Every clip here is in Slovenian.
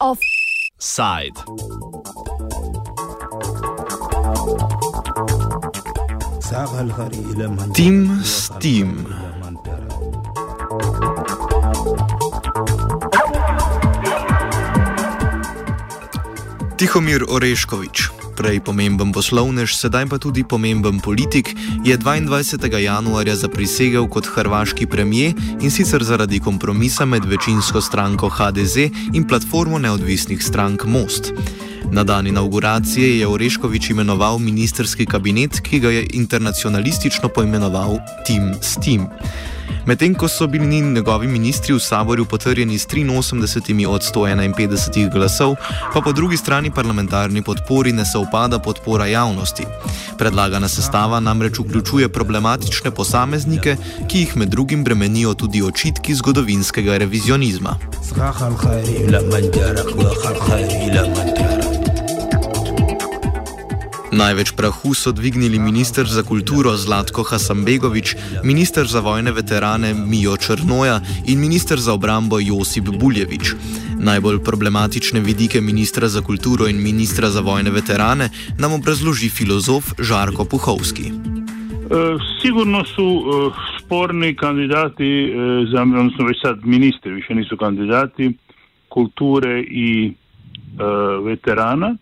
Offside. Tim Steam. Tihomir Oreškovič, prej pomemben poslovnež, sedaj pa tudi pomemben politik, je 22. januarja zaprisegel kot hrvaški premijer in sicer zaradi kompromisa med večinsko stranko HDZ in platformo neodvisnih strank Most. Na dan inauguracije je Oreškovič imenoval ministerski kabinet, ki ga je internacionalistično poimenoval Team Steam. Medtem ko so bili njegovi ministri v saborju potrjeni s 83 od 151 glasov, pa po drugi strani parlamentarni podpori ne se upada podpora javnosti. Predlagana sestava namreč vključuje problematične posameznike, ki jih med drugim bremenijo tudi očitki zgodovinskega revizionizma. Zahal, Največ prahu so dvignili ministr za kulturo Zlatko Hasanbegovič, ministr za vojne veterane Mijo Črnoja in ministr za obrambo Josip Buljevič. Najbolj problematične vidike ministra za kulturo in ministra za vojne veterane nam obrazloži filozof Žarko Puhovski. E, sigurno su e, sporni kandidati e, za, odnosno već sad ministri, više nisu kandidati kulture i veterana.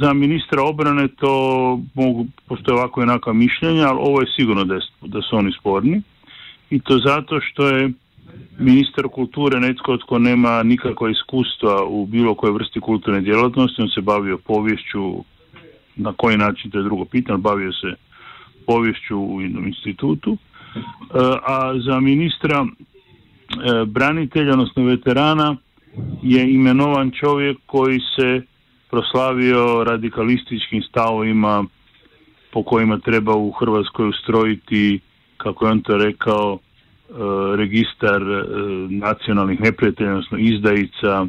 Za ministra obrane to mogu, postoje ovako jednaka mišljenja, ali ovo je sigurno da, da su oni sporni. I to zato što je ministar kulture netko tko nema nikakva iskustva u bilo kojoj vrsti kulturne djelatnosti, on se bavio povješću, na koji način to je drugo pitanje, bavio se povješću u jednom institutu, e, a za ministra e, branitelja, odnosno veterana, je imenovan čovjek koji se proslavio radikalističkim stavovima po kojima treba u Hrvatskoj ustrojiti, kako je on to rekao, e, registar e, nacionalnih neprijatelja, odnosno izdajica,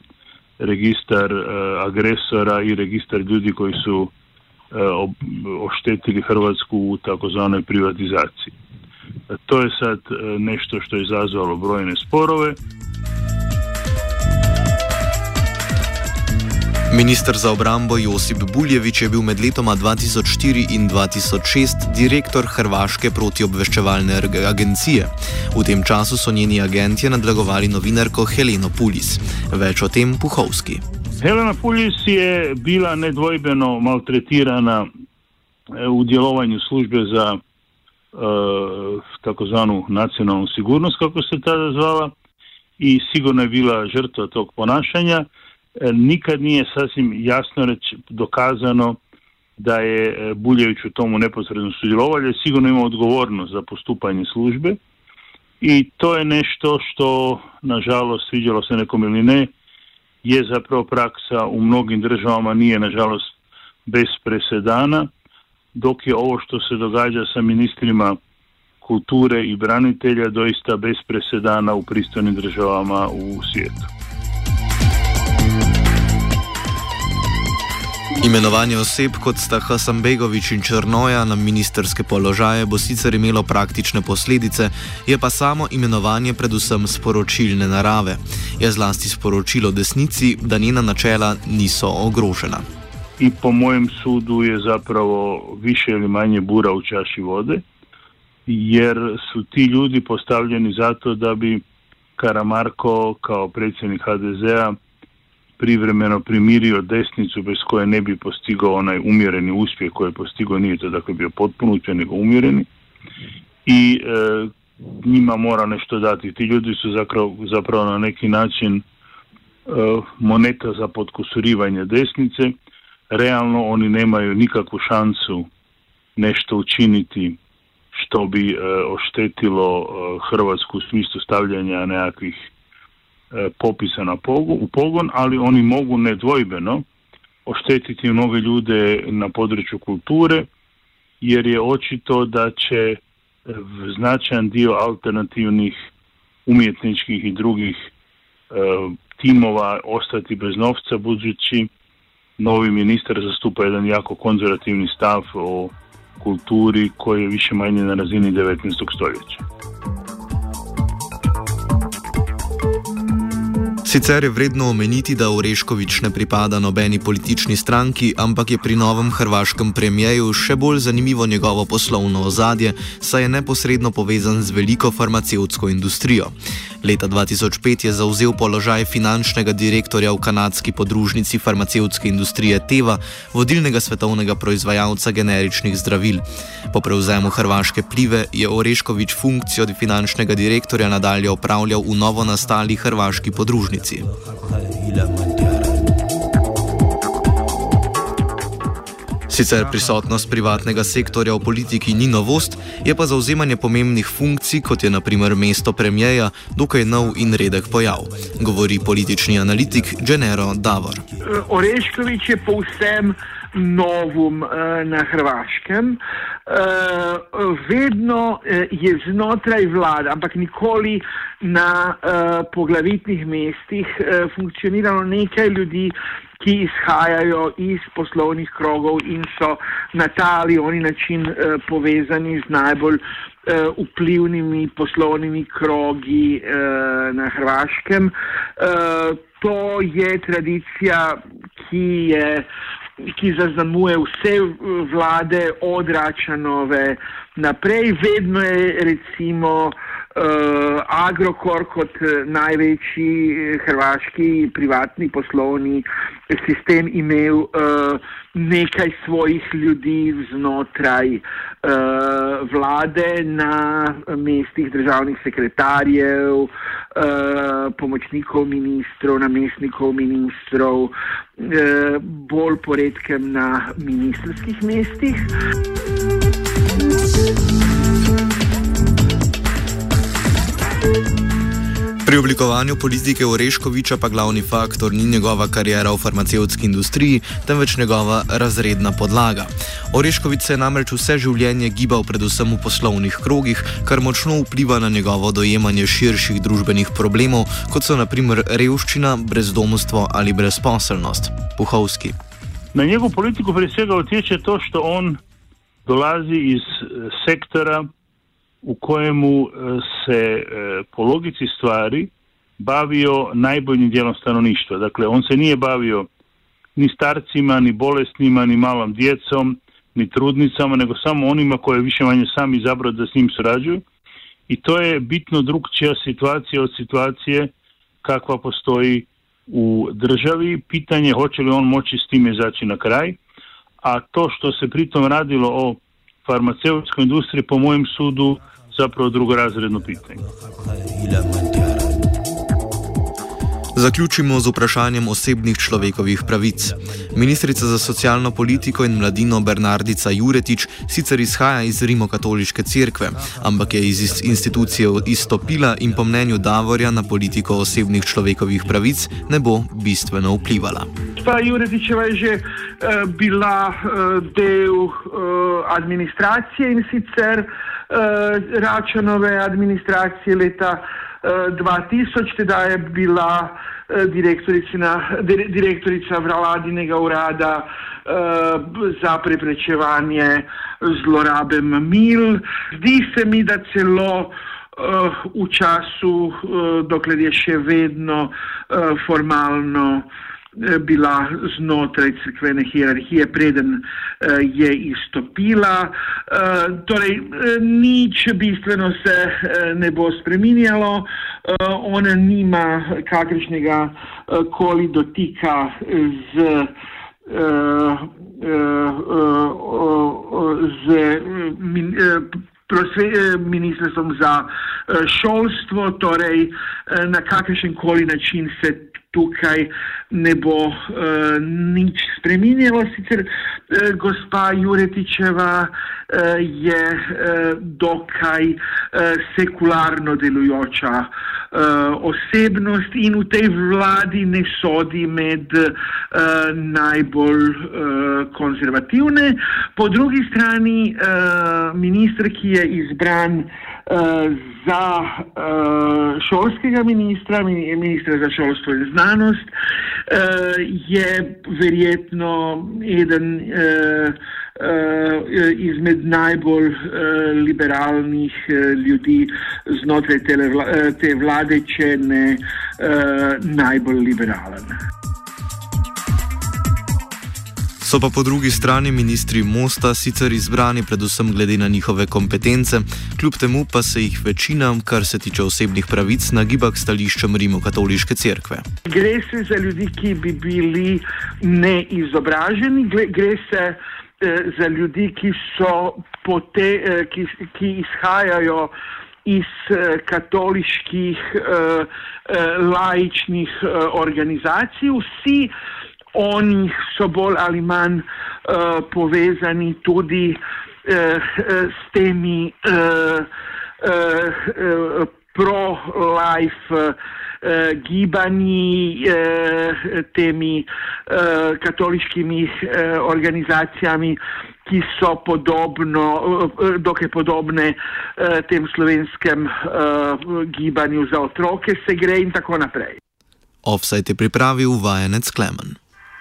registar e, agresora i registar ljudi koji su oštetili Hrvatsku u takozvanoj privatizaciji. To je sad nešto što je izazvalo brojne sporove. Ministr za obrambo Josip Buljevič je bil med letoma 2004 in 2006 direktor Hrvaške protiobveščevalne agencije. V tem času so njeni agenti nadlegovali novinarko Heleno Pulis. Več o tem Puhovski. Helena Pulis je bila nedvojbeno maltretirana eh, u djelovanju službe za uh, takozvanu nacionalnu sigurnost, kako se tada zvala, i sigurno je bila žrtva tog ponašanja. E, nikad nije sasvim jasno reći dokazano da je e, Buljević u tomu neposredno sudjelovao, sigurno ima odgovornost za postupanje službe i to je nešto što, nažalost, sviđalo se nekom ili ne, je zapravo praksa u mnogim državama, nije nažalost bez presedana, dok je ovo što se događa sa ministrima kulture i branitelja doista bez presedana u pristojnim državama u svijetu. Imenovanje oseb kot sta Hasanbegovič in Črnoja na ministerske položaje bo sicer imelo praktične posledice, je pa samo imenovanje predvsem sporočilne narave. Je zlasti sporočilo desnici, da njena načela niso ogrožena. In po mojem sudu je zapravo više ali manje bura v čaši vode, jer su ti ljudi postavljeni zato da bi Karamarko kao predsjednik HDZ-a privremeno primirio desnicu bez koje ne bi postigao onaj umjereni uspjeh koji je postigao, nije to dakle bio potpuno uspjeh, nego umjereni. I e, njima mora nešto dati. Ti ljudi su zapravo, zapravo na neki način e, moneta za podkusurivanje desnice. Realno oni nemaju nikakvu šansu nešto učiniti što bi e, oštetilo Hrvatsku u smislu stavljanja nekakvih E, popisa na pogon, u pogon, ali oni mogu nedvojbeno oštetiti mnoge ljude na području kulture, jer je očito da će značajan dio alternativnih umjetničkih i drugih e, timova ostati bez novca, budući novi ministar zastupa jedan jako konzervativni stav o kulturi koja je više manje na razini 19. stoljeća. Sicer je vredno omeniti, da Oreškovič ne pripada nobeni politični stranki, ampak je pri novem hrvaškem premijeju še bolj zanimivo njegovo poslovno ozadje, saj je neposredno povezan z veliko farmacevtsko industrijo. Leta 2005 je zauzel položaj finančnega direktorja v kanadski podružnici farmacevtske industrije Teva, vodilnega svetovnega proizvajalca generičnih zdravil. Po prevzemu hrvaške plive je Oreškovič funkcijo finančnega direktorja nadalje opravljal v novo nastali hrvaški podružnici. Medizin. Sicer prisotnost privatnega sektorja v politiki ni novost, je pa zauzemanje pomembnih funkcij, kot je naprimer mesto premijeja, dokaj nov in redek pojav, govori politični analitik Genero Davor. Oreškovič je povsem novum uh, na Hrvaškem. Uh, vedno je znotraj vlade, ampak nikoli na poglavitnih mestih funkcioniralo nekaj ljudi, ki izhajajo iz poslovnih krogov in so na ta ali oni način uh, povezani z najbolj uh, vplivnimi poslovnimi krogi uh, na Hrvaškem. Uh, to je tradicija, ki je. Ki zaznamuje vse vlade od Račanove naprej, vedno je recimo uh, Agrokor kot uh, največji uh, hrvaški privatni poslovni sistem imel uh, nekaj svojih ljudi znotraj uh, vlade na mestih državnih sekretarjev, uh, pomočnikov ministrov, namestnikov ministrov, uh, bolj poredkem na ministerskih mestih. Pri oblikovanju politike Oreškoviča pa glavni faktor ni njegova karijera v farmacevtski industriji, temveč njegova razredna podlaga. Oreškovič se je namreč vse življenje gibal predvsem v poslovnih krogih, kar močno vpliva na njegovo dojemanje širših družbenih problemov, kot so naprimer revščina, brezdomstvo ali brezposelnost. Puhovski. Na njegovo politiko presega utječe to, što on dolazi iz eh, sektora u kojemu e, se e, po logici stvari bavio najboljim dijelom stanovništva. Dakle, on se nije bavio ni starcima, ni bolesnima, ni malom djecom, ni trudnicama, nego samo onima koje više manje sami izabrao da s njim surađuju. I to je bitno drugčija situacija od situacije kakva postoji u državi. Pitanje hoće li on moći s time izaći na kraj, a to što se pritom radilo o farmaceutskoj industriji po mojem sudu zapravo drugorazredno pitanje. Zaključimo z vprašanjem osebnih človekovih pravic. Ministrica za socialno politiko in mladino Bernardica Juretič sicer izhaja iz Rimokatoliške cerkve, ampak je iz institucije izstopila in po mnenju Davorja na politiko osebnih človekovih pravic ne bo bistveno vplivala. Ta Juretičeva je že uh, bila uh, del uh, administracije in sicer uh, Račanove administracije leta 2000, tedaj je bila eh, direktorica vladinega urada eh, za preprečevanje zlorabe mamil. Zdi se mi, da celo eh, v času, dokler je še vedno formalno bila znotraj crkvene hierarhije, preden je izstopila. Torej, nič bistveno se ne bo spreminjalo, ona nima kakršnega uh, koli dotika z. Uh, uh, uh, z min, uh, ministrstvom za šolstvo, torej na kakršen koli način se tukaj ne bo uh, nič spremenilo. Sicer uh, gospa Juretičeva uh, je uh, dokaj uh, sekularno delujoča uh, osebnost in v tej vladi ne sodi med uh, najbolj uh, konzervativne. Po drugi strani uh, ministr, ki je izbran za uh, šolskega ministra, ministra za šolstvo in znanost, uh, je verjetno eden uh, izmed najbolj liberalnih ljudi znotraj te vlade, če ne najbolj liberalen. So pa po drugi strani ministri Mosta sicer izbrani predvsem glede na njihove kompetence, kljub temu pa se jih večina, kar se tiče osebnih pravic, nagiba k stališčem Rimokatoliške cerkve. Gre se za ljudi, ki bi bili neizobraženi, gre se eh, za ljudi, ki, pote, eh, ki, ki izhajajo iz eh, katoliških eh, eh, laičnih eh, organizacij. Vsi, oni so bolj ali manj uh, povezani tudi uh, s temi uh, uh, pro-life uh, gibanji, uh, temi uh, katoliškimi uh, organizacijami, ki so podobno, uh, dokaj podobne uh, tem slovenskem uh, gibanju za otroke, se gre in tako naprej. Offside je pripravil vajenec Klemen.